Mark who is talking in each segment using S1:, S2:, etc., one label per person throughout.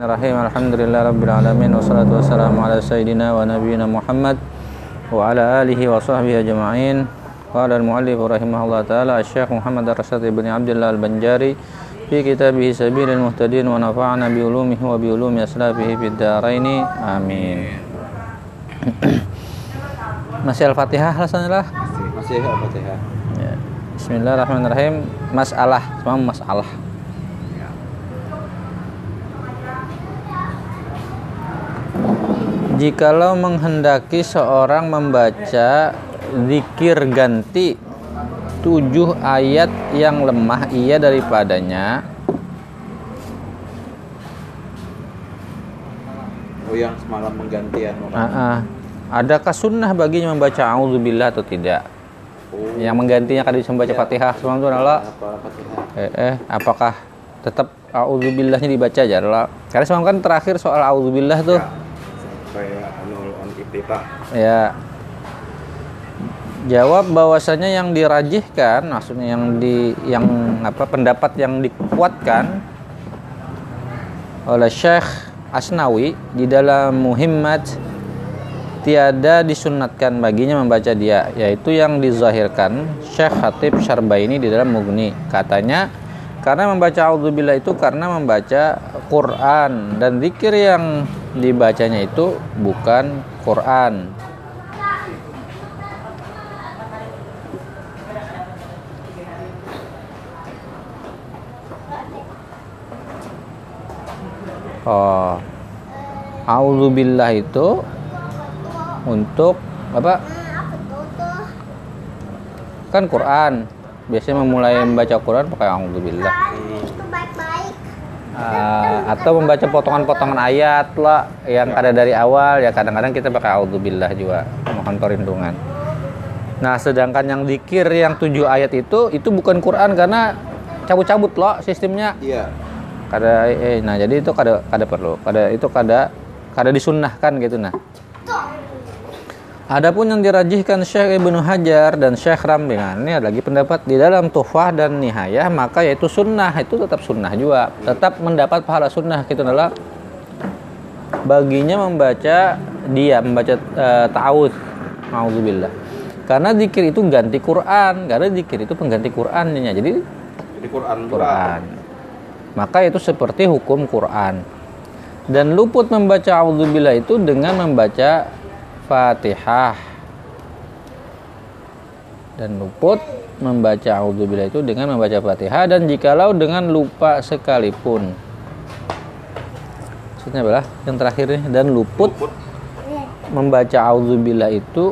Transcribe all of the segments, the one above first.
S1: Bismillahirrahmanirrahim. Alhamdulillah rabbil alamin wassalatu wassalamu ala sayyidina wa nabiyyina Muhammad wa ala alihi wa sahbihi ajma'in. Qala al-muallif rahimahullah taala Asy-Syaikh Muhammad Ar-Rasyid bin Abdullah Al-Banjari fi kitabih Sabilil Muhtadin wa nafa'ana bi ulumihi wa bi ulumi aslafihi fid dharain. Amin. Masih Al-Fatihah lah
S2: Masih Al-Fatihah.
S1: Ya. Bismillahirrahmanirrahim. Masalah, semua masalah. Jikalau menghendaki seorang membaca zikir ganti tujuh ayat yang lemah ia daripadanya
S2: Oh yang semalam menggantian orang.
S1: Ah, ah. adakah sunnah baginya membaca auzubillah atau tidak
S2: Oh,
S1: yang menggantinya kan bisa membaca
S2: Ya.
S1: fatihah semalam itu adalah eh, eh apakah tetap auzubillahnya dibaca aja adalah karena semalam kan terakhir soal auzubillah tuh
S2: Ya. Sampai anul on iftitah.
S1: Ya. Jawab bahwasanya yang dirajihkan, maksudnya yang di yang apa pendapat yang dikuatkan oleh Syekh Asnawi di dalam Muhimmat tiada disunatkan baginya membaca dia, yaitu yang dizahirkan Syekh Hatib Syarbaini di dalam Mughni. Katanya karena membaca auzubillah itu karena membaca Quran dan zikir yang dibacanya itu bukan Quran. Oh. Auzubillah itu untuk apa? Kan Quran. Biasanya memulai membaca Quran pakai auzubillah. Ah, atau membaca potongan-potongan ayat lah yang ada dari awal ya kadang-kadang kita pakai auzubillah juga mohon perlindungan. Nah, sedangkan yang dikir yang tujuh ayat itu itu bukan Quran karena cabut-cabut loh sistemnya.
S2: Iya.
S1: Kada eh nah jadi itu kada kada perlu. Kada itu kada kada disunnahkan gitu nah. Adapun yang dirajihkan Syekh Ibnu Hajar dan Syekh Ramlingan ini ada lagi pendapat di dalam Tuhfah dan Nihayah maka yaitu sunnah itu tetap sunnah juga. Tetap mendapat pahala sunnah gitu adalah baginya membaca dia membaca uh, ta'awudz. Karena zikir itu ganti Quran karena zikir itu pengganti Qurannya jadi
S2: Jadi Quran.
S1: Quran. Maka itu seperti hukum Quran. Dan luput membaca auzubillah itu dengan membaca Fatihah dan luput membaca auzubillah itu dengan membaca Fatihah dan jikalau dengan lupa sekalipun maksudnya adalah yang terakhir nih dan luput
S2: Luput.
S1: membaca auzubillah itu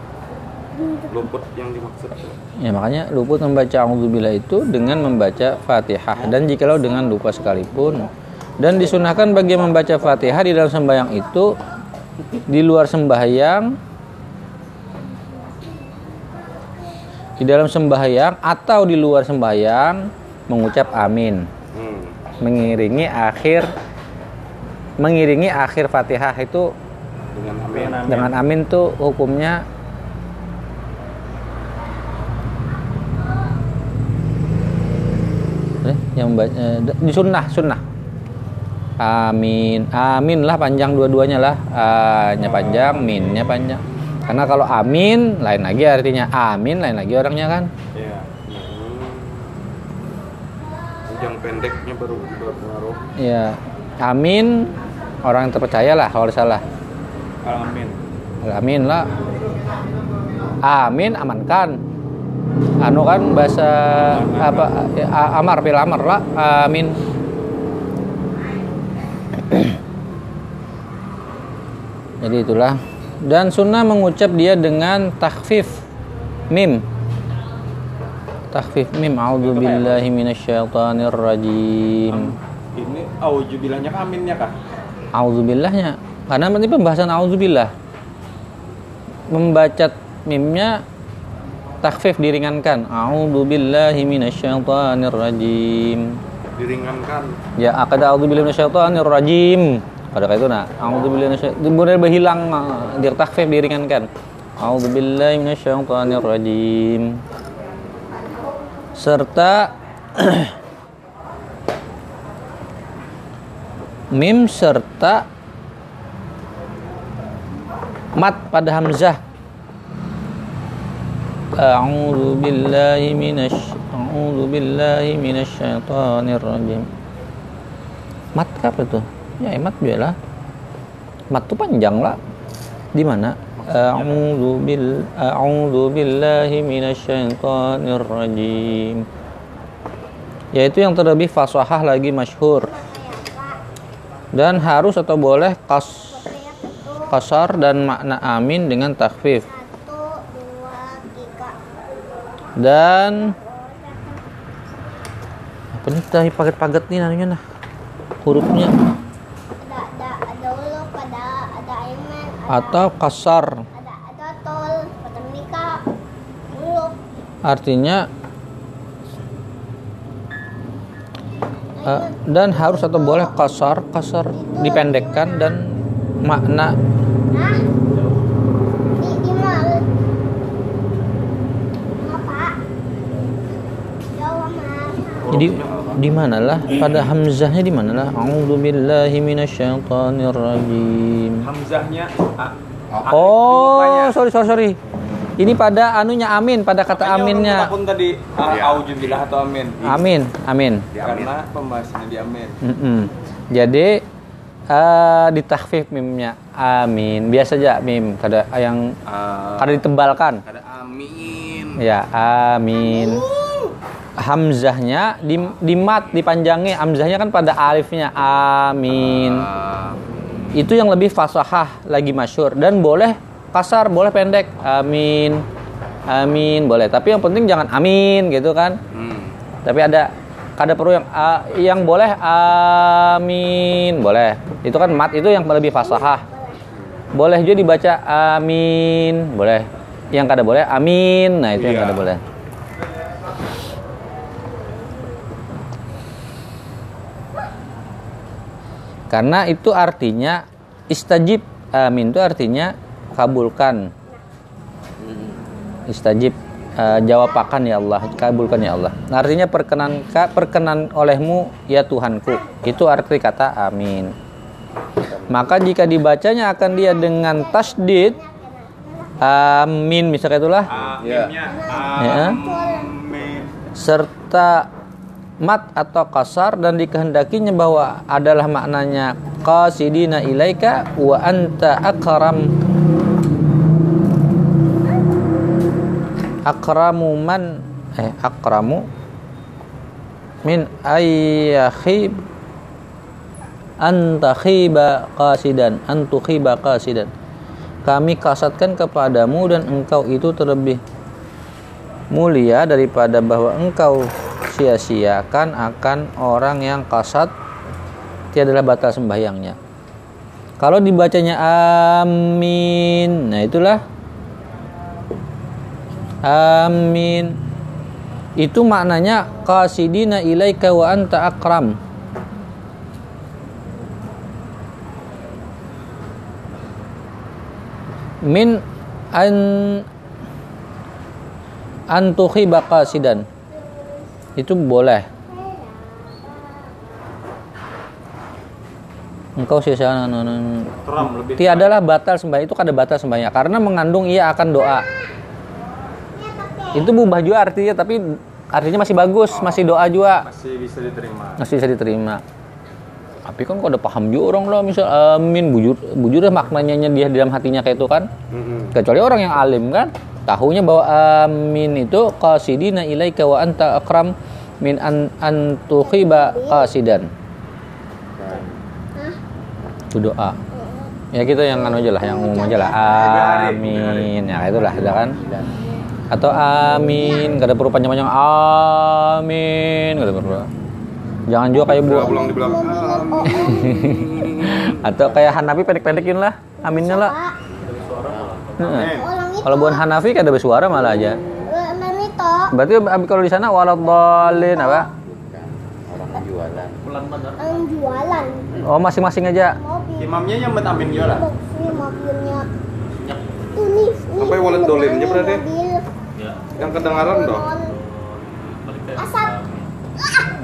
S2: Luput yang dimaksud.
S1: Ya makanya luput membaca auzubillah itu dengan membaca Fatihah dan jikalau dengan lupa sekalipun dan disunahkan bagi yang membaca Fatihah di dalam sembahyang itu di luar sembahyang di dalam sembahyang atau di luar sembahyang mengucap amin.
S2: Hmm.
S1: mengiringi akhir mengiringi akhir Fatihah itu
S2: Dengan amin.
S1: dengan amin. tuh hukumnya eh, yang eh, di sunnah sunnah. Amin. Amin lah panjang dua-duanya lah. A nya panjang min nya panjang karena kalau amin lain lagi artinya amin lain lagi orangnya kan
S2: Iya. Yang pendeknya baru berpengaruh.
S1: ya amin orang yang terpercaya lah kalau salah
S2: Amin.
S1: Amin lah. Amin amankan. Anu kan bahasa apa a- amar bil amar lah. Amin. Jadi itulah. Dan sunnah mengucap dia dengan takhfif mim. Takhfif mim. A'udzubillahi minasyaitonir rajim.
S2: Ini auzubilahnya kah aminnya kah?
S1: Auzubillahnya karena nanti pembahasan auzubillah membaca mimnya takfif diringankan auzubillahi minasyaitonir rajim
S2: Diringankan.
S1: ya akada auzubillahi minasyaitonir rajim pada kayak itu nah auzubillahi minasyaitonir kemudian berhilang ah, dir takfif diringankan auzubillahi minasyaitonir rajim serta mim serta mat pada hamzah A'udzu billahi minasy A'udzu billahi minasyaitonir rajim. Mat apa tuh? Ya mat lah. Mat tuh panjang lah. Di mana? A'udzu bil A'udzu billahi minasyaitonir rajim. Yaitu yang terlebih fasahah lagi masyhur. Dan harus atau boleh kas kasar dan makna amin dengan takhfif. Dan apa nih tadi paket-paket nih namanya nah hurufnya
S3: Ada ada ada uluk, ada ada aiman, ada
S1: atau kasar. Artinya eh, dan harus atau boleh kasar kasar dipendekkan dan makna. Jadi di manalah pada hamzahnya di manalah a'udzubillahi minasyaitonir rajim
S2: Hamzahnya A.
S1: oh sorry sorry sorry ini pada anunya amin pada kata aminnya
S2: Pun tadi
S4: Iya.
S2: aujubillah atau amin.
S1: amin amin
S4: Di amin.
S2: Karena pembahasannya di amin.
S1: Mm-mm. Jadi eh ditakhfif mimnya amin. Biasa aja mim kada yang
S2: Ah,
S1: kada ditebalkan.
S4: Ada amin.
S1: Ya, amin. Hamzahnya di, di mat dipanjangi. Hamzahnya kan pada alifnya amin. Itu yang lebih fasahah lagi masyur dan boleh kasar, boleh pendek. Amin. Amin boleh. Tapi yang penting jangan amin gitu kan.
S4: hmm.
S1: Tapi ada kada perlu yang a- yang boleh amin boleh itu kan mat itu yang lebih fasahah boleh juga dibaca amin boleh yang kada boleh amin nah itu yang
S4: Iya.
S1: kada boleh karena itu artinya istajib amin itu artinya kabulkan. Istajib eh, jawab akan ya Allah kabulkan ya Allah. Nah, artinya perkenan perkenan olehmu ya Tuhanku. Itu arti kata amin. Maka jika dibacanya akan dia dengan tasdid amin misalnya itulah.
S2: Aminnya.
S1: Ya.
S2: amin.
S1: serta mat atau kasar dan dikehendakinya bahwa adalah maknanya qasidina ilaika wa anta akram. Akramu man eh akramu min ayyakhib anta khiba qasidan antu khiba qasidan. Kami kasatkan kepadamu dan engkau itu terlebih mulia daripada bahwa engkau sia-siakan akan orang yang kasat tiadalah batal sembahyangnya. Kalau dibacanya amin, nah itulah amin. Itu maknanya qasidina ilaika wa anta akram. Min an antuhi bakasidan itu boleh. Engkau
S2: lebih.
S1: tiadalah batal sembahyang itu kada batal sembahyang. Karena mengandung ia akan doa. Itu berubah juga artinya tapi artinya masih bagus masih doa juga.
S2: Masih bisa diterima.
S1: masih bisa diterima. Tapi kan kok udah paham juga orang lah misal amin. Bujur bujur maknanya dia di dalam hatinya kayak itu kan. Kecuali orang yang alim kan tahunya bahwa amin. Itu qasidina ilaika wa anta akram min an antukhiba qasidan. Itu doa. Ya kita yang anu aja lah yang umum aja lah. Amin. Ya itulah ya kan? Atau amin. Gak ada perlu panjang-panjang. Amin. Gak ada perlu jangan juga kayak bu
S4: Ulang di belakang.
S1: atau kayak Hanafi pendek-pendekin lah. Aminnya lah. Heeh.
S3: Itu.
S1: kalau bukan Hanafi kan ada bersuara malah aja
S3: itu.
S1: berarti abi kalau di sana waladhalin apa
S4: Orang jualan.
S3: Yang jualan.
S1: oh masing-masing aja
S3: Mobil.
S2: Imamnya yang amin juga lah.
S3: Ini
S4: Apa yang dolinnya berarti?
S3: Mobil.
S4: Yang kedengaran dong.
S3: Asap.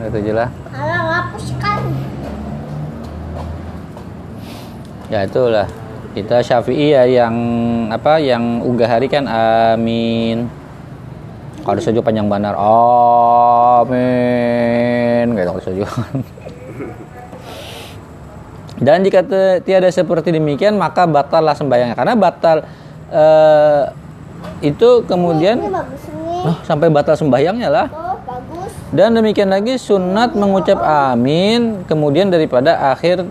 S1: itu aja lah
S3: Kalau hapus kan.
S1: Ya itulah. Kita Syafi'i ya yang apa yang unggah hari kan amin. Kalau saja panjang benar amin gitu kalau saja. Dan jika tiada seperti demikian maka batallah sembahyangnya karena batal eh, itu kemudian oh, sampai batal sembahyangnya lah.
S3: Oh.
S1: Dan demikian lagi sunat mengucap amin kemudian daripada akhir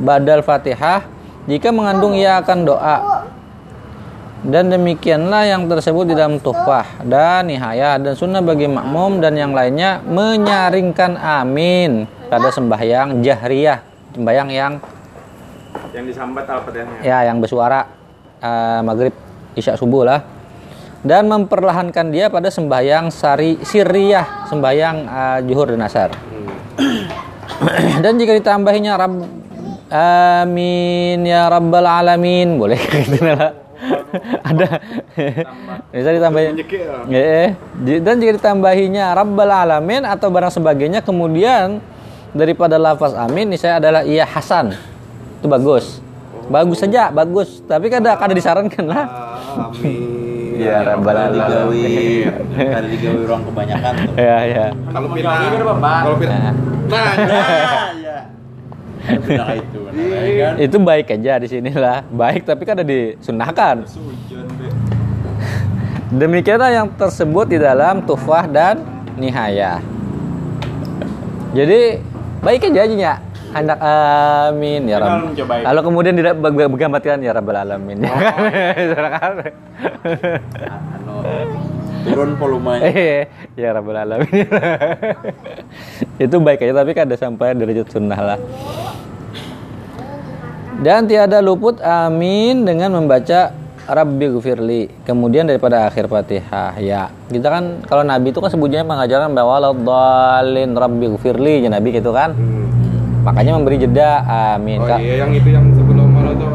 S1: badal fatihah jika mengandung ia akan doa. Dan demikianlah yang tersebut di dalam tuhfah dan nihayah dan sunnah bagi makmum dan yang lainnya menyaringkan amin pada sembahyang jahriyah sembahyang yang
S2: Yang disambat al-fatihahnya.
S1: ya yang bersuara eh, maghrib isya subuh lah dan memperlahankan dia pada sembahyang sari sirriyah sembahyang eh, juhur dan asar dan jika ditambahinya rab amin ya rabbal alamin. Boleh gitu lah. Ada. Bisa ditambahin. Di- dan jika ditambahinya rabbal alamin atau barang sebagainya kemudian daripada lafaz amin ini saya adalah iya hasan. Itu bagus. Bagus saja bagus. Tapi kadang kadang disarankan lah.
S4: Amin.
S1: Ya, Rabbal Alamin.
S4: kalau digawe orang kebanyakan tuh.
S1: ya ya
S4: Kalau
S2: kan, Bang?
S4: kalau pindah,
S1: Nah,
S4: nah, nah, ya. Itu, nah, kan?
S1: itu baik aja di sinilah baik tapi kan ada disunahkan. Demikianlah yang tersebut di dalam tufah dan nihayah. Jadi baik aja aja hendak amin ya Rabb.
S2: mencobain.
S1: Lalu kemudian tidak bergambarkan ya Rabbal alamin. Silakan.
S4: Anu, turun volumenya.
S1: Eh, ya Rabbal alamin. Itu baik aja tapi kan ada sampai derajat sunnah lah. Dan tiada luput amin dengan membaca Rabbi gufirli Kemudian daripada akhir Fatihah ya. Kita kan kalau Nabi itu kan sebutnya mengajarkan bahwa dalin Rabbi gufirli ya Nabi gitu kan. Makanya memberi jeda amin.
S5: Oh
S1: Kak.
S5: iya yang itu yang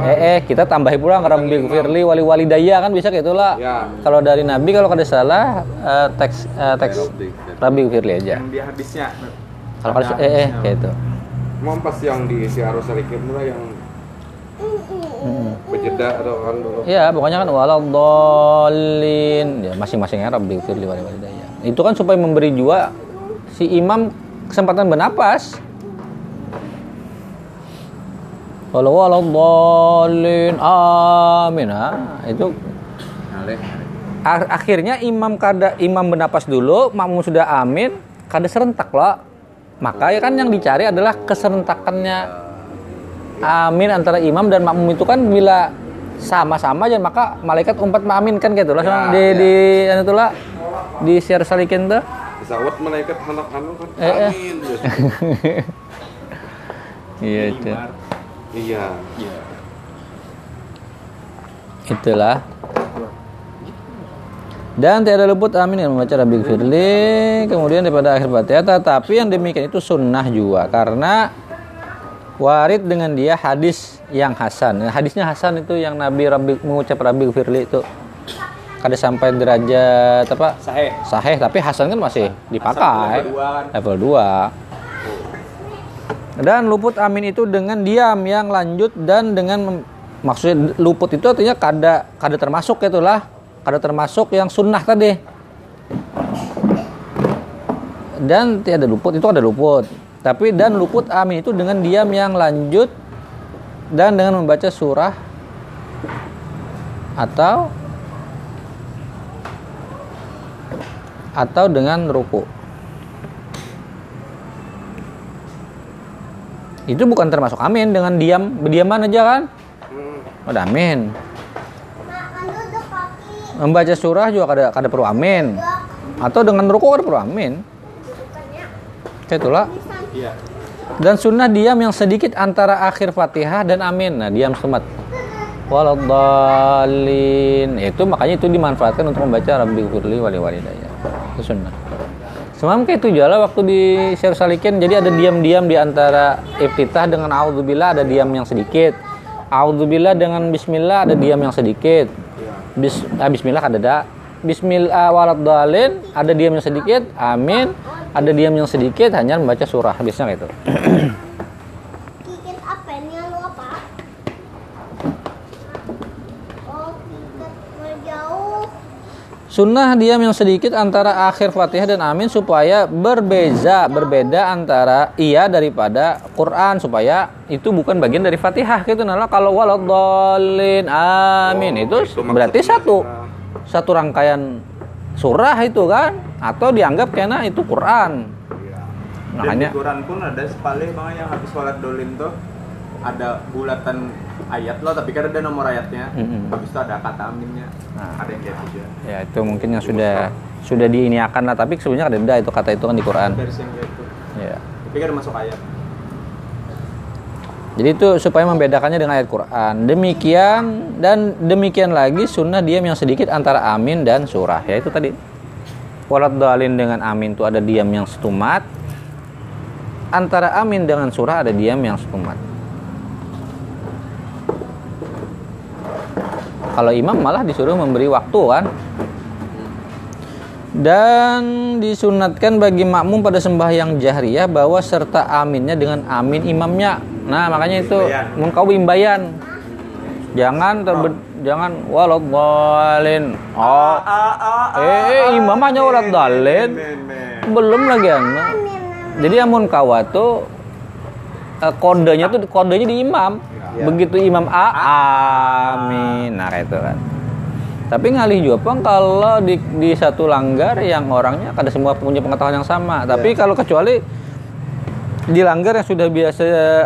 S1: Eh, eh kita tambahi pulang Rabbi gufirli wali walidaya kan bisa kayak itulah.
S5: Ya.
S1: Kalau dari Nabi kalau ada salah eh, teks eh, teks Rabbi gufirli aja.
S2: Yang di hadisnya.
S1: Kalau kalau eh eh kayak itu.
S5: Mau pas yang di si Arus lah yang berjeda atau kan dulu.
S1: Iya, pokoknya kan waladhdallin. Ya, masing-masingnya Rabbi firli wali walidayya. Itu kan supaya memberi juga si imam kesempatan bernapas. Kalau waladhdallin amin. Ah, itu akhirnya imam kada imam bernapas dulu, makmum sudah amin, kada serentak loh. Maka ya kan yang dicari adalah keserentakannya amin antara imam dan makmum itu kan bila sama-sama aja maka malaikat umpat kan gitu lah
S5: Ya,
S1: di
S5: ya.
S1: di anu tuh lah di share salikin tuh
S5: Pesawat malaikat anak anu kan.
S1: Eh, eh.
S5: Amin.
S1: iya itu
S5: Iya.
S1: itulah. Dan tiada luput amin yang membaca Rabbi Firli. Kemudian daripada akhir Fatihah tetapi yang demikian itu sunnah juga. Karena warid dengan dia hadis yang hasan. Nah, hadisnya hasan itu yang Nabi Rabbi mengucap Rabbi Firli itu. Kada sampai derajat apa?
S2: Sahih.
S1: sahih tapi hasan kan masih dipakai.
S2: level dua kan.
S1: level 2 dan luput amin itu dengan diam yang lanjut dan dengan maksudnya luput itu artinya kada kada termasuk itulah. Kada termasuk yang sunnah tadi. Dan tiada luput itu ada luput. Tapi dan luput amin itu dengan diam yang lanjut dan dengan membaca surah atau atau dengan ruku itu bukan termasuk amin dengan diam. Berdiaman aja kan? Udah amin. Membaca surah juga kada kada perlu amin. Atau dengan ruku kada perlu amin. Kayak itulah.
S2: Iya.
S1: dan sunnah diam yang sedikit antara akhir fatihah dan amin. Nah diam semat. Waladhalin itu makanya itu dimanfaatkan untuk membaca rabbi firli wali walidayya. Itu sunnah Semalam kayak itu jala waktu di share salikin. Jadi ada diam-diam di antara iftitah dengan auzubillah ada diam yang sedikit. Auzubillah dengan bismillah ada diam yang sedikit. Bis, ah, bismillah ada ada bismillah waladhalin ada diam yang sedikit amin. Ada diam yang sedikit hanya membaca surah. Biasanya kayak itu
S3: Kikit apa ini lu apa?
S1: Sunnah diam yang sedikit antara akhir Fatihah dan Amin supaya berbeza, berbeda antara iya daripada Quran supaya itu bukan bagian dari Fatihah gitu. Nah, kalau waladhdallin amin
S5: Oh,
S1: itu,
S5: itu
S1: berarti satu satu rangkaian surah itu kan atau dianggap kena itu Quran.
S2: Dan
S1: Makanya
S2: di Quran pun ada sepalih bang yang habis sholat dolim tuh ada bulatan ayat loh tapi kan ada nomor ayatnya
S1: Mm-mm.
S2: habis itu ada kata aminnya
S1: Nah.
S2: ada yang kayak gitu ya
S1: ya itu mungkin yang sudah sudah diiniakan lah tapi sebenarnya ada itu kata itu kan di Quran.
S2: versi yang kayak itu
S1: Ya.
S2: tapi kan masuk ayat
S1: Jadi itu supaya membedakannya dengan ayat Quran. Demikian dan demikian lagi sunnah diam yang sedikit antara amin dan surah. Ya itu tadi. Walat dalin dengan amin itu ada diam yang setumat. Antara amin dengan surah ada diam yang setumat. Kalau imam malah disuruh memberi waktu kan. Dan disunatkan bagi makmum pada sembahyang jahriyah bahwa serta aminnya dengan amin imamnya. Nah, makanya itu
S2: Imbayan.
S1: mengkawim bayan. Jangan terbe jangan waladhdallin. Oh. Eh, imam hanya waladhdallin. Belum lagi anak. Jadi amun kawa tuh eh, kodenya tuh kodenya di imam. Begitu imam A, amin. Nah, kayak itu kan. Tapi ngalih juga Bang, kalau di, di satu langgar yang orangnya kada semua punya pengetahuan yang sama. Tapi kalau kecuali di langgar yang sudah biasa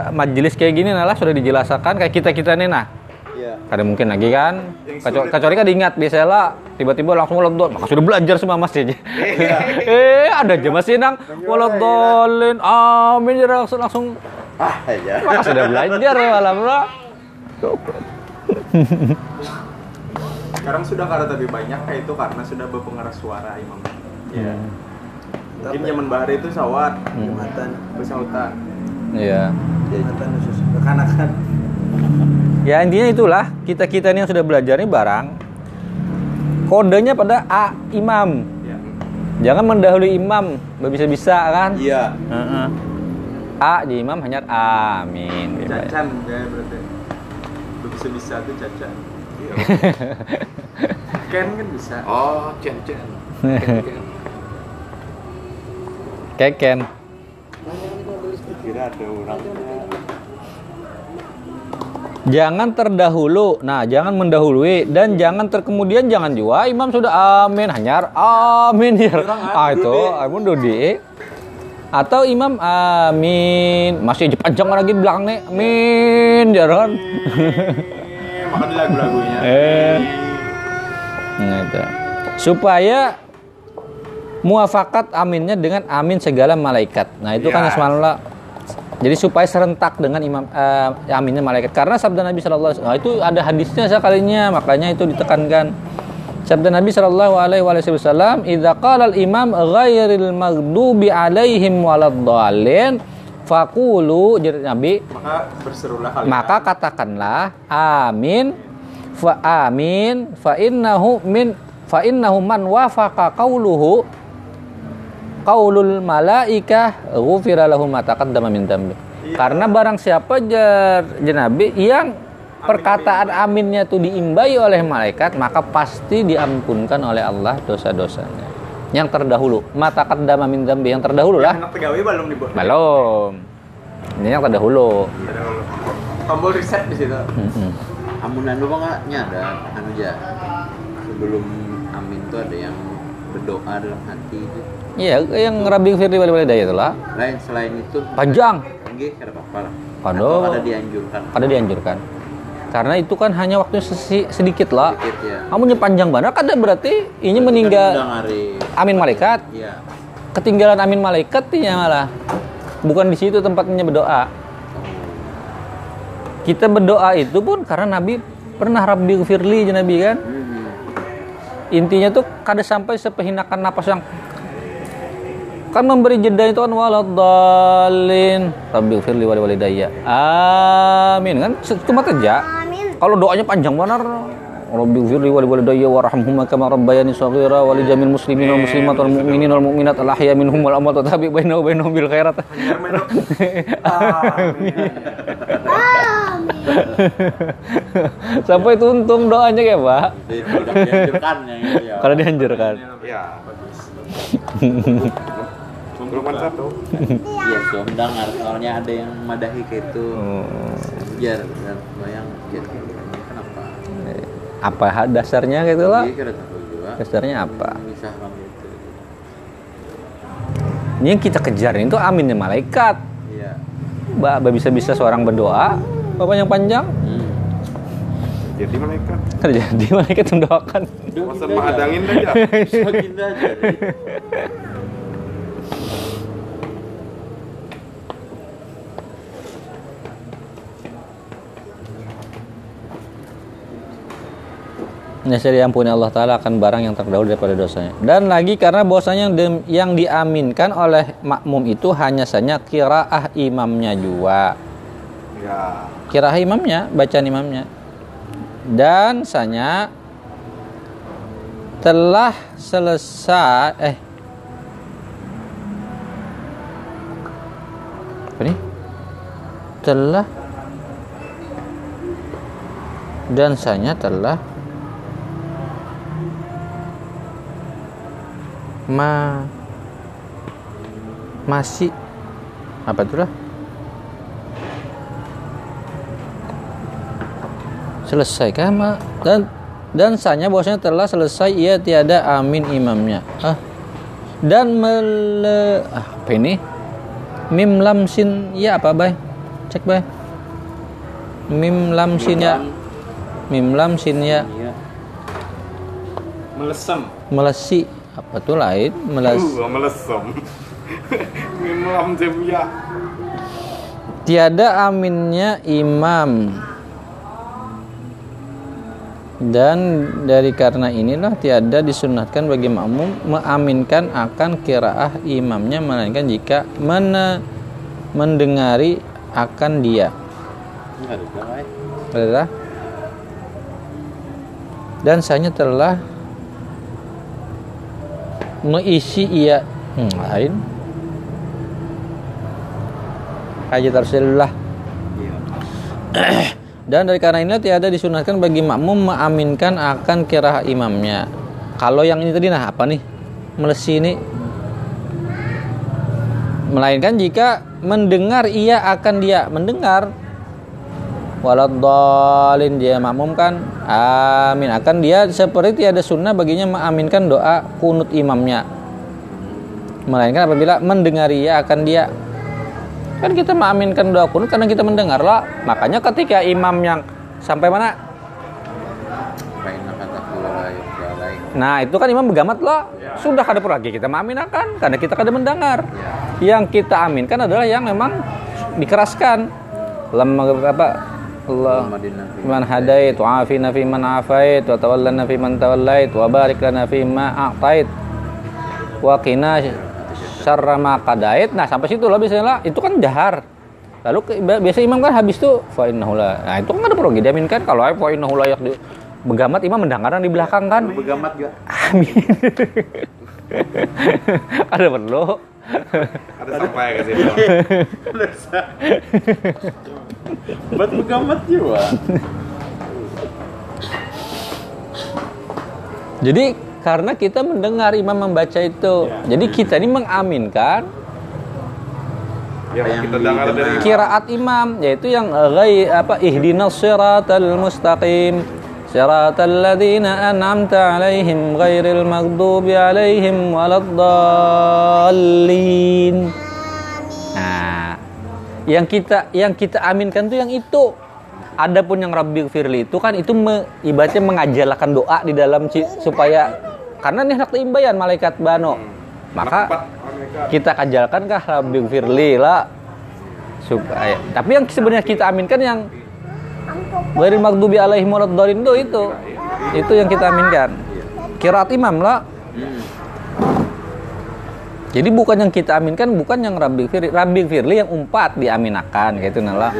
S1: majelis kayak gini nah lah sudah dijelaskan kayak kita kita nih nah.
S4: Iya.
S1: ada mungkin lagi kan? Kecuali, kecuali kan diingat biasanya lah tiba-tiba langsung waladol maka sudah belajar semua masjid. Eh ada aja masih nang. Waladolin amin jadi langsung langsung
S4: Ah, aja.
S1: maka sudah belajar ya malam lah
S2: sekarang sudah karena tapi banyak kayak itu karena sudah berpengaruh suara imam ya mungkin zaman bahari itu sawat
S6: Jumatan,
S2: bersautan
S1: iya
S6: jumatan khusus kekanakan.
S1: Ya intinya itulah kita kita ini yang sudah belajar ini barang kodenya pada A imam.
S2: ya
S1: Jangan mendahului imam, bisa-bisa kan?
S4: Iya.
S1: Heeh. A di imam hanya amin. gitu ya.
S2: cacan ya berarti bisa bisa tuh cacan
S5: Iya.
S2: Ken kan bisa
S5: Oh, ken.
S1: Keken.
S4: Kira ada orangnya.
S1: Jangan terdahulu. Nah, jangan mendahului dan jangan terkemudian jangan juga imam sudah amin hanyar amin ya. Ah itu amun dudi. Atau imam amin masih panjang lagi belakang nih amin jangan.
S2: Eh, makan di lagu-lagunya
S1: Eh. Nah, itu. Supaya muafakat aminnya dengan amin segala malaikat. Nah, itu kan
S2: Ya.
S1: asmaullah. Jadi supaya serentak dengan imam eh, aminnya malaikat. Karena sabda Nabi alaihi wasallam itu ada hadisnya sekalinya, makanya itu ditekankan. Sabda Nabi Shallallahu alaihi wasallam, "Idza qala al-imam ghairil maghdubi alaihim waladdallin" Fakulu jadi Nabi
S2: maka berserulah kalian.
S1: Maka katakanlah amin fa amin fa innahu min fa innahu man wafaqa qauluhu qaulul malaikah ghufira lahu ma taqaddama min dambi karena barang siapa jar jenabi yang perkataan aminnya itu diimbai oleh malaikat maka pasti diampunkan oleh Allah dosa-dosanya yang terdahulu mata qaddama min dambi yang terdahulu lah
S2: anak pegawai belum dibuat
S1: belum ini yang terdahulu
S2: tombol reset di situ.
S4: Amunan lu nggak nyadar anu ja sebelum amin tuh ada yang berdoa dalam hati itu.
S1: Iya, yang Rabi Firdi Wali Wali Daya itulah
S4: Lain selain itu
S1: panjang.
S4: enggak ada apa-apa lah.
S1: Kado.
S4: Ada dianjurkan.
S1: Ada dianjurkan. Karena itu kan hanya waktu sedikit lah.
S4: Sedikit ya.
S1: Panjang banget, kada berarti ini
S4: Kan
S1: meninggal
S4: ngari.
S1: amin malaikat.
S4: Iya.
S1: Ketinggalan amin malaikat nih malah. Bukan di situ tempatnya berdoa. Kita berdoa itu pun karena Nabi pernah Rabbi Firli Nabi kan.
S4: Mhm.
S1: Intinya tuh kada sampai sepehinakan napas yang kan memberi jeda itu kan waladhalin Rabbi firli wali walidayya amin kan cuma kerja. Kalau doanya panjang benar Rabbi firli wali walidayya warhamhuma kama rabbayani shaghira wali jamil muslimin wal muslimat wal mu'minin wal mu'minat al ahya minhum wal amwat tabi bainahu bainahum bil khairat. Sampai itu untung doanya ya, Pak.
S4: Dianjurkan ya gitu ya.
S1: Kalau dianjurkan.
S2: Ya. Lukman satu.
S4: Iya, sudah mendengar soalnya ada yang madahi kayak itu.
S1: Oh.
S4: Biar bayang kenapa?
S1: Apa dasarnya gitu?
S4: Iya, juga.
S1: Dasarnya apa? Ini yang kita kejar itu aminnya malaikat.
S4: Iya.
S1: Mbak bisa-bisa seorang berdoa, bapak yang panjang,
S4: Hmm.
S2: Jadi malaikat.
S1: terjadi malaikat mendoakan.
S2: Masa mahadangin aja.
S4: aja.
S1: Nyasir diampuni Allah Ta'ala akan barang yang terdahulu daripada dosanya. Dan lagi karena bahwasanya yang, yang diaminkan oleh makmum itu hanya saja kiraah imamnya juga.
S2: Ya.
S1: Kiraah imamnya, bacaan imamnya. Dan sanya telah selesai eh apa nih? Telah dan sanya telah ma. Masih. Apa itu lah? Selesai kah ma? Dan dan sanya bahwasanya telah selesai ia tiada amin imamnya. Ah. Dan mele ah, apa ini? Mim lam sin ya apa bay? Cek bay. Mim lam sin ya. Mim lam sin ya.
S4: Iya.
S2: Melesem.
S1: melesi apa tuh lain meles
S2: Uh, melesem. Jemya.
S1: tiada aminnya imam dan dari karena inilah tiada disunatkan bagi makmum mengaminkan akan kiraah imamnya melainkan jika mene- mendengari akan dia
S4: eh.
S1: adalah dan saya telah mengisi ia hmm, lain. Hajat Rasulullah
S4: Iya.
S1: dan dari karena ini tiada disunahkan bagi makmum mengaminkan akan kiraah imamnya. Kalau yang ini tadi nah apa nih? Melesi ini. Melainkan jika mendengar ia akan dia mendengar waladhalin dia makmum kan amin. Akan dia seperti tiada sunnah baginya mengaminkan doa kunut imamnya. Melainkan apabila mendengar ia akan dia kan kita mengaminkan doa kunut karena kita mendengar lah. Makanya ketika imam yang sampai mana? Nah itu kan imam begamat lah. Sudah kada perlu lagi kita mengaminakan karena kita kada mendengar. Yang kita aminkan adalah yang memang dikeraskan. Lemah apa Allah.
S4: Madinah fi
S1: man hadait wa afina fi man afait wa tawallana fi man tawallait wa barik lana fi ma a'tait. Wa qina syarra ma qadait. Nah sampai situ lah biasanya. Lah itu kan jahar lalu biasa imam kan habis tuh fa innahu la nah itu kan ada perlu diaminkan kalau fa innahu la begamat imam mendengar di belakang kan?
S4: Begamat juga.
S1: amin. Ada perlu.
S2: Ada sampai ke
S4: Buat begamat juga.
S1: Jadi karena kita mendengar imam membaca itu, jadi kita ini mengaminkan
S2: Ya,
S4: Yang
S2: kita dengar dari
S1: kiraat imam, yaitu yang ghai apa ihdinas siratal mustaqim siratal ladzina an'amta alaihim ghairil maghdubi alaihim waladdallin. Yang kita yang kita aminkan tuh yang itu. Adapun yang Rabbi Firli itu kan itu me, ibaratnya mengajarkan doa di dalam ci- supaya karena nih nak imbayan malaikat bano. Maka
S2: Empat. malaikat.
S1: kita kajalkan kah Rabbi Firli lah. Supaya tapi yang sebenarnya kita aminkan yang Ghairil maghdubi alaihim waladdallin itu itu. Itu yang kita aminkan. Kiraat imam lah jadi bukan yang kita aminkan bukan yang Rabbi Firli Rabbi Firli yang umpat diaminakan gitu nala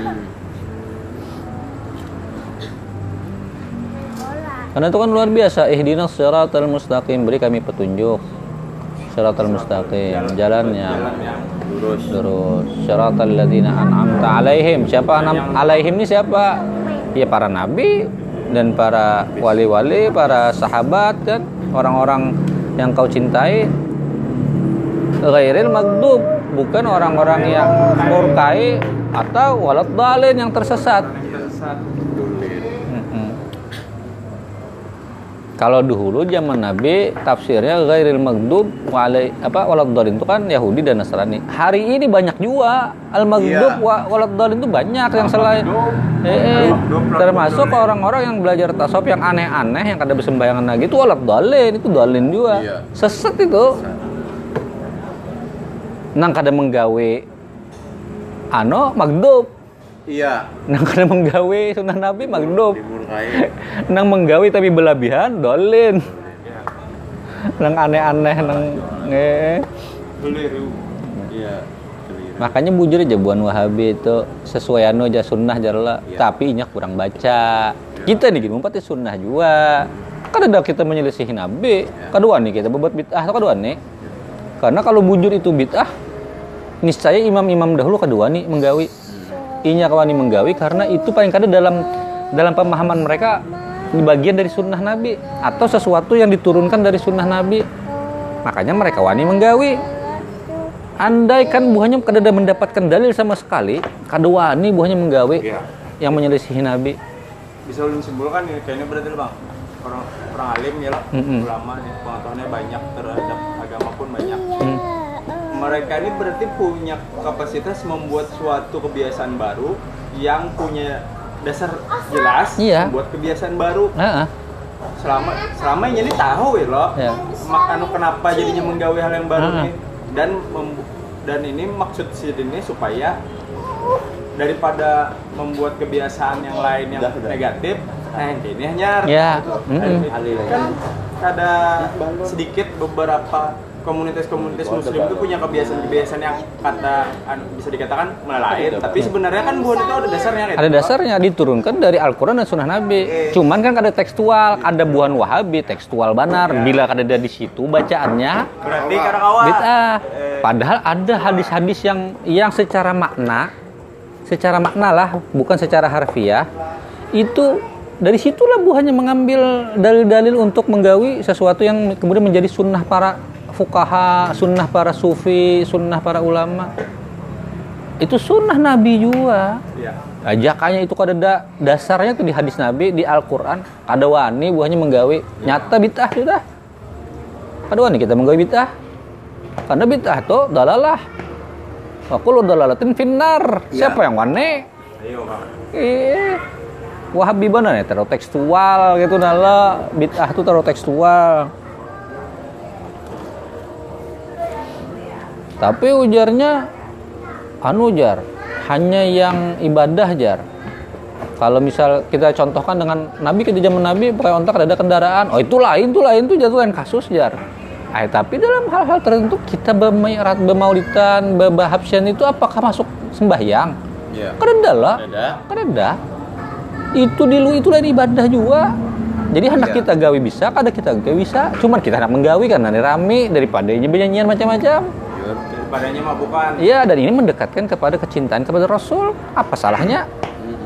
S1: karena itu kan luar biasa ihdinas siratal mustaqim beri kami petunjuk siratal mustaqim jalan yang
S4: Lurus.
S1: Lurus. Syaratal ladzina an'amta alaihim. Siapa anam alaihim ini siapa? Ya para nabi dan para wali-wali, para sahabat dan orang-orang yang kau cintai. Ghairil magdub, bukan orang-orang yang murkai atau walad dalin yang tersesat. Kalau dahulu zaman Nabi tafsirnya ghairil maghdub walai apa waladdallin itu kan Yahudi dan Nasrani. Hari ini banyak juga al maghdub
S2: Iya.
S1: wa waladdallin itu banyak yang selain eh, eh, termasuk orang-orang yang belajar tasawuf yang aneh-aneh yang kada bersembayangan lagi itu waladdallin itu dalin juga.
S4: Iya.
S1: Sesat itu. Nang kada menggawe ano maghdub.
S4: Iya.
S1: Nang kada menggawe sunnah Nabi.
S4: Dimurkai.
S1: nang menggawi tapi berlebihan dolin nang aneh-aneh nang.
S2: Keliru.
S4: Iya.
S1: Makanya bujur aja buan wahabi itu sesuai anu aja sunnah jarla
S4: Iya.
S1: tapi inya kurang baca kita nih gitu umpatnya sunnah juga kan ada kita menyelisihi nabi kedua nih kita berbuat bid'ah kedua nih karena kalau bujur itu bid'ah niscaya imam-imam dahulu kedua nih menggawi inya kawani menggawi karena itu paling kada dalam dalam pemahaman mereka di bagian dari sunnah nabi atau sesuatu yang diturunkan dari sunnah nabi makanya mereka wani menggawi andai kan buahnya kada ada mendapatkan dalil sama sekali kada wani buahnya menggawi
S2: Iya.
S1: yang menyelisihi nabi
S2: Bisa ulun simpulkan ya kayaknya berarti bang orang orang alim ya lah,
S1: Mm-mm.
S2: ulama nih pengetahuannya banyak terhadap agama pun banyak.
S1: Hmm.
S2: Mereka ini berarti punya kapasitas membuat suatu kebiasaan baru yang punya dasar jelas
S1: Iya.
S2: membuat kebiasaan baru
S1: ah.
S2: selama selama ini tahu ya lo
S1: Ya.
S2: mak- anu kenapa jadinya menggawe hal yang baru
S1: Ah.
S2: nih dan dan ini maksud si ini supaya daripada membuat kebiasaan yang lain yang
S4: Udah, udah.
S2: negatif nah ini hanya
S1: Ya.
S2: gitu.
S1: Mm-mm.
S2: kan ada sedikit beberapa komunitas-komunitas muslim itu punya kebiasaan-kebiasaan yang kata anu, bisa dikatakan melalain tapi sebenarnya kan buat itu ada dasarnya gitu.
S1: ada dasarnya diturunkan dari Al-Quran dan Sunnah Nabi. Cuman kan ada tekstual, ada buah wahabi, tekstual banar. Bila kada ada di situ bacaannya
S2: berarti karena awal
S1: bid'ah. Padahal ada hadis-hadis yang yang secara makna, secara makna lah, bukan secara harfiah, itu dari situlah buahnya mengambil dalil-dalil untuk menggawi sesuatu yang kemudian menjadi sunnah para fukaha, sunnah para sufi, sunnah para ulama. Itu sunnah Nabi juga.
S2: Iya.
S1: Ajakannya itu kada ada dasarnya tuh di hadis Nabi di Al-Qur'an. Kada wani buahnya menggawe nyata bid'ah sudah. Kada wani kita menggawe bid'ah. Karena bid'ah tuh dalalah. Wa kullu dalalatin finnar. Siapa yang wani?
S2: ayo
S1: Eh, Wahabi bener ya, taruh tekstual gitu nala bid'ah tuh taruh tekstual. Tapi ujarnya anu jar, hanya yang ibadah jar. Kalau misal kita contohkan dengan Nabi kita zaman Nabi pakai ontak ada kendaraan, oh itu lain, itu lain itu jatuh lain kasus jar. Eh, tapi dalam hal-hal tertentu kita bermairat, bermaulitan, berbahabsyan itu apakah masuk sembahyang? Kan ada lah.
S4: Ada.
S1: Itu di lu itu lain ibadah juga. Jadi hendak
S4: Iya.
S1: kita gawi bisa, kada kita gawi bisa. Cuman kita hendak menggawi karena rame daripada nyanyian macam-macam.
S2: Daripadanya mabukan
S1: Iya, dan ini mendekatkan kepada kecintaan kepada Rasul. Apa salahnya?
S4: Hmm.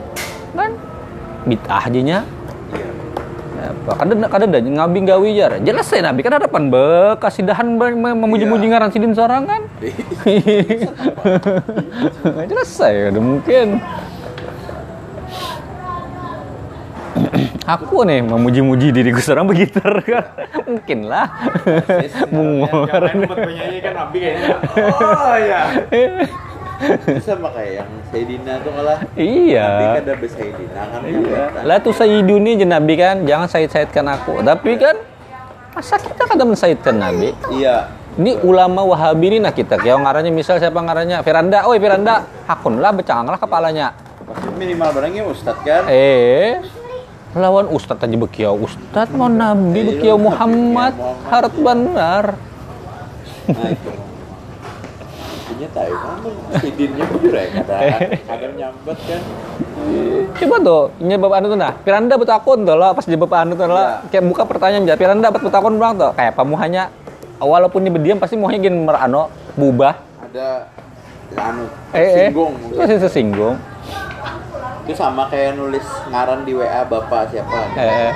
S1: Kan bid'ah aja
S4: Iya.
S1: apa kada kada ada ngabi gawi jar jelas saya nabi kan hadapan bekasidahan be- me- memuji-muji
S4: Iya.
S1: ngaran sidin sorangan jelas saya udah mungkin aku nih memuji-muji diriku seorang begitar kan mungkin lah
S2: yang
S1: mungor
S2: lain buat penyanyi kan Abi kayaknya oh ya
S4: Itu sama kayak yang Sayyidina tuh kalah.
S1: iya
S4: Nanti kan ada Sayyidina kan.
S1: Iya. Lah tuh Sayyiduni je Nabi kan, jangan sayid-sayidkan aku. Tapi kan masa kita kada mensaidkan Nabi?
S4: Iya.
S1: Ini ulama Wahabi ini nah kita kayak ngarannya misal siapa ngarannya Firanda, oi Firanda, hakun lah becang lah kepalanya.
S4: Pasti minimal barangnya Ustadz kan.
S1: Eh, lawan Ustadz aja bekiau. Ustadz mau Nabi
S4: Iya,
S1: bekiau Muhammad harap benar.
S4: Nah. Punya tahu kamu Sayyidinnya bujur ya kadang nyambet kan.
S1: Coba tuh nyebab anu tuh nah, Firanda betul akun tuh lah pas jebab anu tuh lah, kayak buka pertanyaan jadi Firanda betul akun bilang tuh? Kayak pamuhanya walaupun dia berdiam pasti muhanya gini merano bubah
S4: Ada anu
S1: Eh, eh.
S4: singgung
S1: Masih tersinggung.
S4: Itu sama kayak nulis ngaran di WA bapak siapa.
S1: Eh.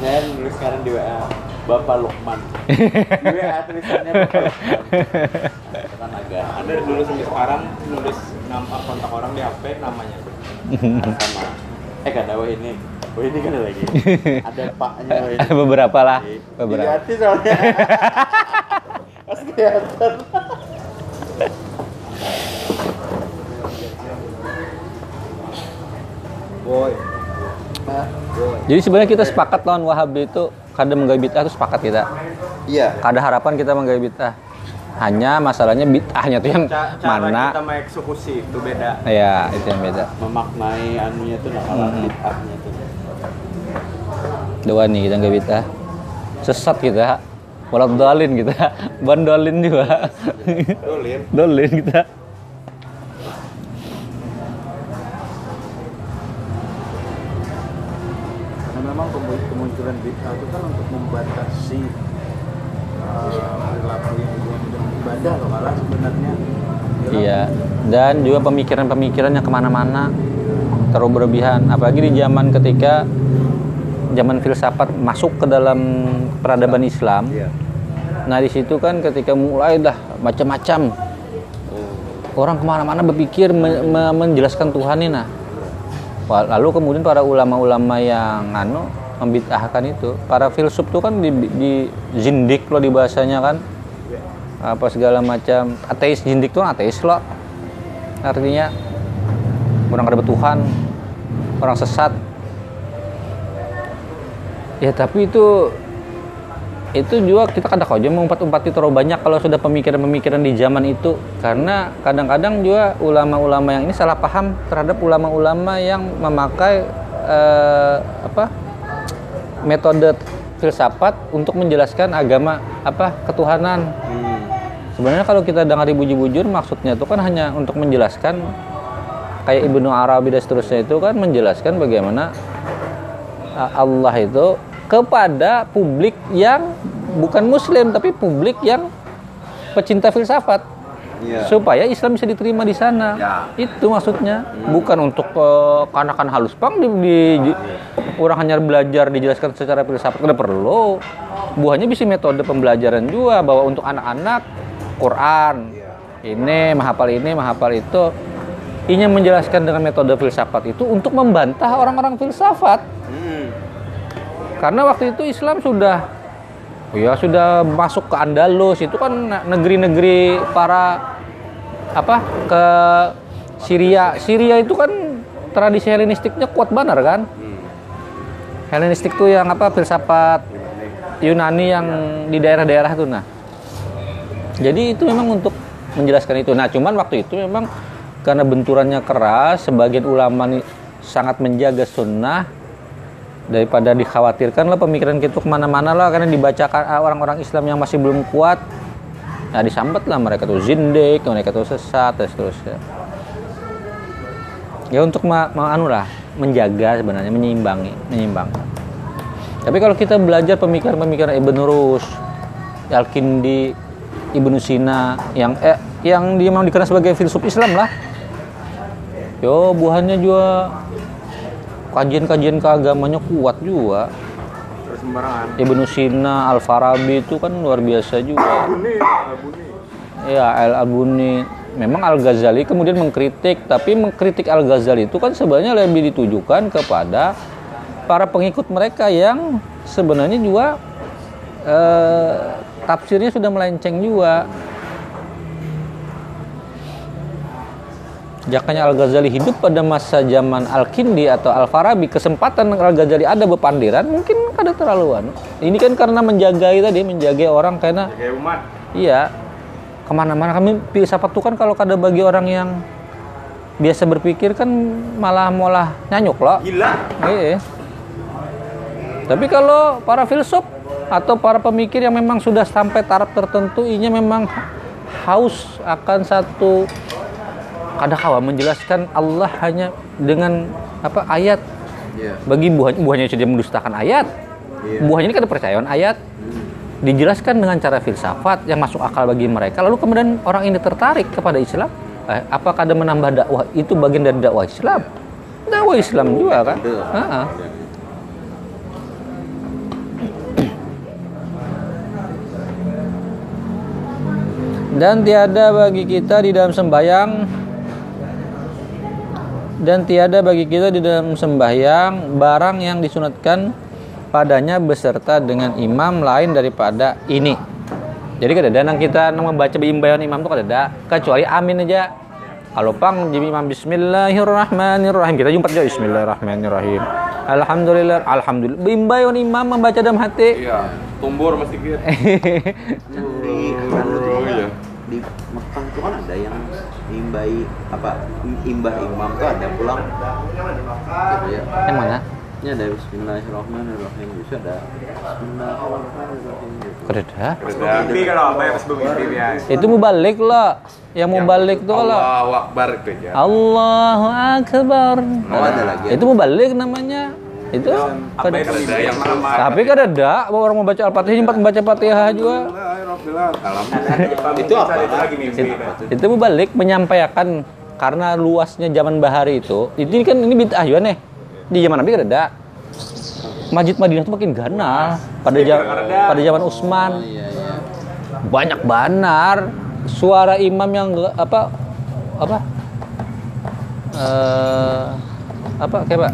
S4: saya nulis ngaran di WA bapak Lukman. Di WA tulisannya bapak Lukman. Itu kan agak
S2: ada dari dulu sampai sekarang nulis nama kontak orang di HP namanya?
S4: Sama. Eh kan ada wah ini. Wah ini kan ada lagi. Ada paknya wah ini.
S1: Beberapa lah, beberapa.
S4: Dilihatin soalnya. Pas kelihatan
S6: Boy.
S1: Jadi sebenarnya kita sepakat lawan Wahabi itu kadang menggawe bid'ah itu sepakat kita.
S4: iya
S1: Kada harapan kita menggawe bid'ah. Hanya masalahnya bid'ahnya tuh yang
S2: Ca- cara
S1: mana?
S2: kita mengeksekusi itu beda
S1: Ya, itu yang beda.
S4: memaknai anunya tuh nah kalau
S1: Hmm.
S4: bid'ahnya tuh
S1: Dua nih kita nggak bid'ah. Sesat kita. Walau dolin kita. Bandolin juga.
S2: dolin
S1: dolin kita.
S6: Bid'ah itu kan untuk membatasi uh, perilaku yang dengan ibadah loh malah sebenarnya.
S1: Iya. Dan juga pemikiran-pemikiran yang ke mana-mana terlalu berlebihan. Apalagi di zaman ketika zaman filsafat masuk ke dalam peradaban Islam.
S4: iya
S1: Nah di situ kan ketika mulai dah macam-macam orang ke mana-mana berpikir me- me- menjelaskan Tuhan ini nah. Lalu kemudian para ulama-ulama yang anu membid'ahkan itu, para filsuf itu kan di, di zindik loh di bahasanya kan, apa segala macam. Ateis zindik tuh ateis loh, artinya orang ada Tuhan, orang sesat. Ya tapi itu itu juga kita kadang aja mengumpat-umpati terlalu banyak kalau sudah pemikiran-pemikiran di zaman itu. Karena kadang-kadang juga ulama-ulama yang ini salah paham terhadap ulama-ulama yang memakai eh, apa metode filsafat untuk menjelaskan agama apa ketuhanan. Sebenarnya kalau kita dengar bujur-bujur maksudnya itu kan hanya untuk menjelaskan kayak Ibnu Arabi dan seterusnya itu kan menjelaskan bagaimana Allah itu kepada publik yang bukan muslim tapi publik yang pecinta filsafat
S4: Iya.
S1: supaya Islam bisa diterima di sana.
S4: Ya.
S1: itu maksudnya. Bukan untuk uh, kanakan halus. Pang di, di- orang hanya belajar dijelaskan secara filsafat. Udah perlu. Buahnya bisa metode pembelajaran juga. Bahwa untuk anak-anak. Quran. Ini menghafal ini menghafal itu. Ini menjelaskan dengan metode filsafat itu untuk membantah orang-orang filsafat.
S4: Hmm.
S1: karena waktu itu Islam sudah ya sudah masuk ke Andalus. Itu kan negeri-negeri para apa ke Syria. Syria itu kan tradisi Helenistiknya kuat benar kan? Helenistik tuh yang apa filsafat Yunani yang di daerah-daerah tuh nah. Jadi itu memang untuk menjelaskan itu. Nah cuman waktu itu memang karena benturannya keras sebagian ulama nih sangat menjaga sunnah daripada dikhawatirkan lah pemikiran kita ke mana-mana lah karena dibacakan ah, orang-orang Islam yang masih belum kuat nah disambet lah mereka tuh zindik mereka tuh sesat dan seterusnya. Ya untuk ma, ma- anu lah menjaga sebenarnya menyeimbangi menyeimbangkan. Tapi kalau kita belajar pemikiran-pemikiran Ibn Rus Al-Kindi Ibnu Sina yang eh, yang dia memang dikenal sebagai filsuf Islam lah. Yo buahnya juga kajian-kajian keagamannya kuat juga
S2: sembarangan
S1: Ibnu Sina, Al Farabi itu kan luar biasa juga.
S2: Buni, Buni.
S1: Ya, Al Albuni. Memang Al Ghazali kemudian mengkritik, tapi mengkritik Al Ghazali itu kan sebenarnya lebih ditujukan kepada para pengikut mereka yang sebenarnya juga eh, tafsirnya sudah melenceng juga. Jakanya Al Ghazali hidup pada masa zaman Al Kindi atau Al Farabi, kesempatan Al Ghazali ada bepandiran mungkin kada terlalu anu. Ini kan karena menjaga tadi, menjaga orang karena
S2: kayak umat
S1: Iya. Ke mana-mana kami filsafat tuh kan kalau kada bagi orang yang biasa berpikir kan malah malah nyanyuk loh.
S2: gila
S1: Iya. Tapi kalau para filsuf atau para pemikir yang memang sudah sampai taraf tertentu, ini memang haus akan satu kada kawa menjelaskan Allah hanya dengan apa ayat.
S4: Iya.
S1: Bagi buah, buahnya sudah mendustakan ayat.
S4: Iya.
S1: Buahnya ini kada percayaan ayat. dijelaskan dengan cara filsafat yang masuk akal bagi mereka lalu kemudian orang ini tertarik kepada Islam eh, apakah ada menambah dakwah itu bagian dari dakwah Islam dakwah Islam juga kan
S4: Betul.
S1: Ha-ha. dan tiada bagi kita di dalam sembahyang dan tiada bagi kita di dalam sembahyang barang yang disunatkan padanya beserta dengan imam lain daripada ini. Jadi kadang-kadang kita nang membaca imbayan imam itu kadang kecuali amin aja. Kalau pang jadi imam Bismillahirrahmanirrahim kita jumpa aja Bismillahirrahmanirrahim. Alhamdulillah, alhamdulillah. Imbayan imam membaca dalam hati.
S5: Iya, tumbur mas dikit.
S4: imbai apa imbah imam tuh ada pulang gitu ya
S1: Yang mana?
S4: ini ada Bismillahirrahmanirrahim bisa ada Bismillahirrahmanirrahim gitu.
S1: Kededa.
S2: Mimpi kalau apa ya pas mimpi ya.
S1: Itu mubalik lah. Yang mubalik tuh lah.
S5: Allahu Akbar itu ya.
S1: Allahu Akbar.
S4: Oh, ada lagi ya?
S1: Itu mubalik namanya. Itu
S2: Apa
S5: yang
S1: tapi kan ada orang mau baca Al-Fatihah sempat membaca Fatihah juga.
S4: Itu apa?
S2: Itu lagi mimpi.
S1: Itu mubalik menyampaikan karena luasnya zaman bahari itu. Ini kan ini bid'ah juga nih. Di zaman Nabi kan ada. Masjid Madinah itu makin ganal. Pada zaman pada zaman Utsman.
S4: oh iya iya.
S1: Banyak banar. Suara imam yang apa? Apa? Eh apa kayak pak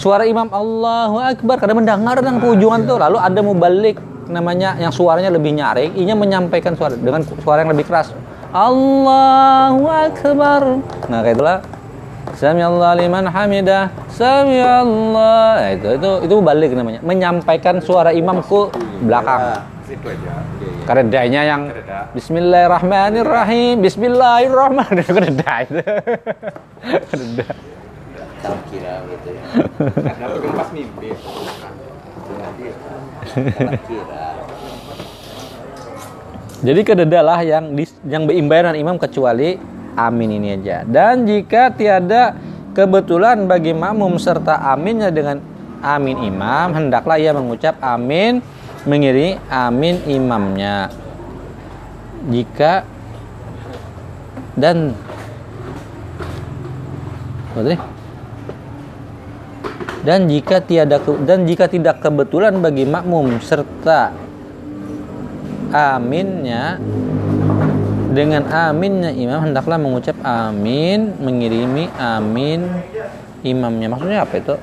S1: suara imam Allahu Akbar. Kadang mendengar tentang keujungan tuh. Lalu ada mubalik namanya yang suaranya lebih nyaring inya menyampaikan suara dengan suara yang lebih keras Allahu Akbar nah kayak itulah Sami Allah liman hamidah Sami Allah nah, itu itu itu mubalik namanya menyampaikan suara imam ke belakang
S5: Situ aja.
S1: Keredanya yang
S5: Kereda.
S1: Bismillahirrahmanirrahim. Bismillahirrahmanirrahim. Kereda itu. Kereda.
S4: tak kira gitu ya
S5: kan pas mimpi.
S1: Jadi kededa lah yang dis, yang beimbayan imam kecuali amin ini aja. Dan jika tiada kebetulan bagi makmum serta aminnya dengan amin imam, hendaklah ia mengucap amin mengiringi amin imamnya. Jika dan tadi? Dan jika tiada dan jika tidak kebetulan bagi makmum serta aminnya dengan aminnya imam hendaklah mengucap amin mengirimi amin imamnya. Maksudnya apa itu?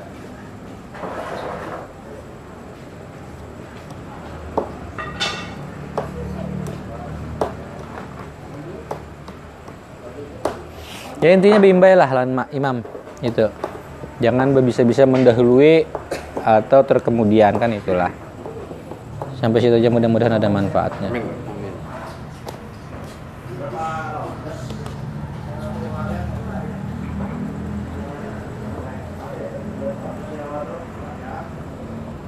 S1: Ya intinya bimbailah lan ma- imam itu jangan bisa-bisa mendahului atau terkemudian kan itulah sampai situ aja mudah-mudahan ada manfaatnya
S4: Amin.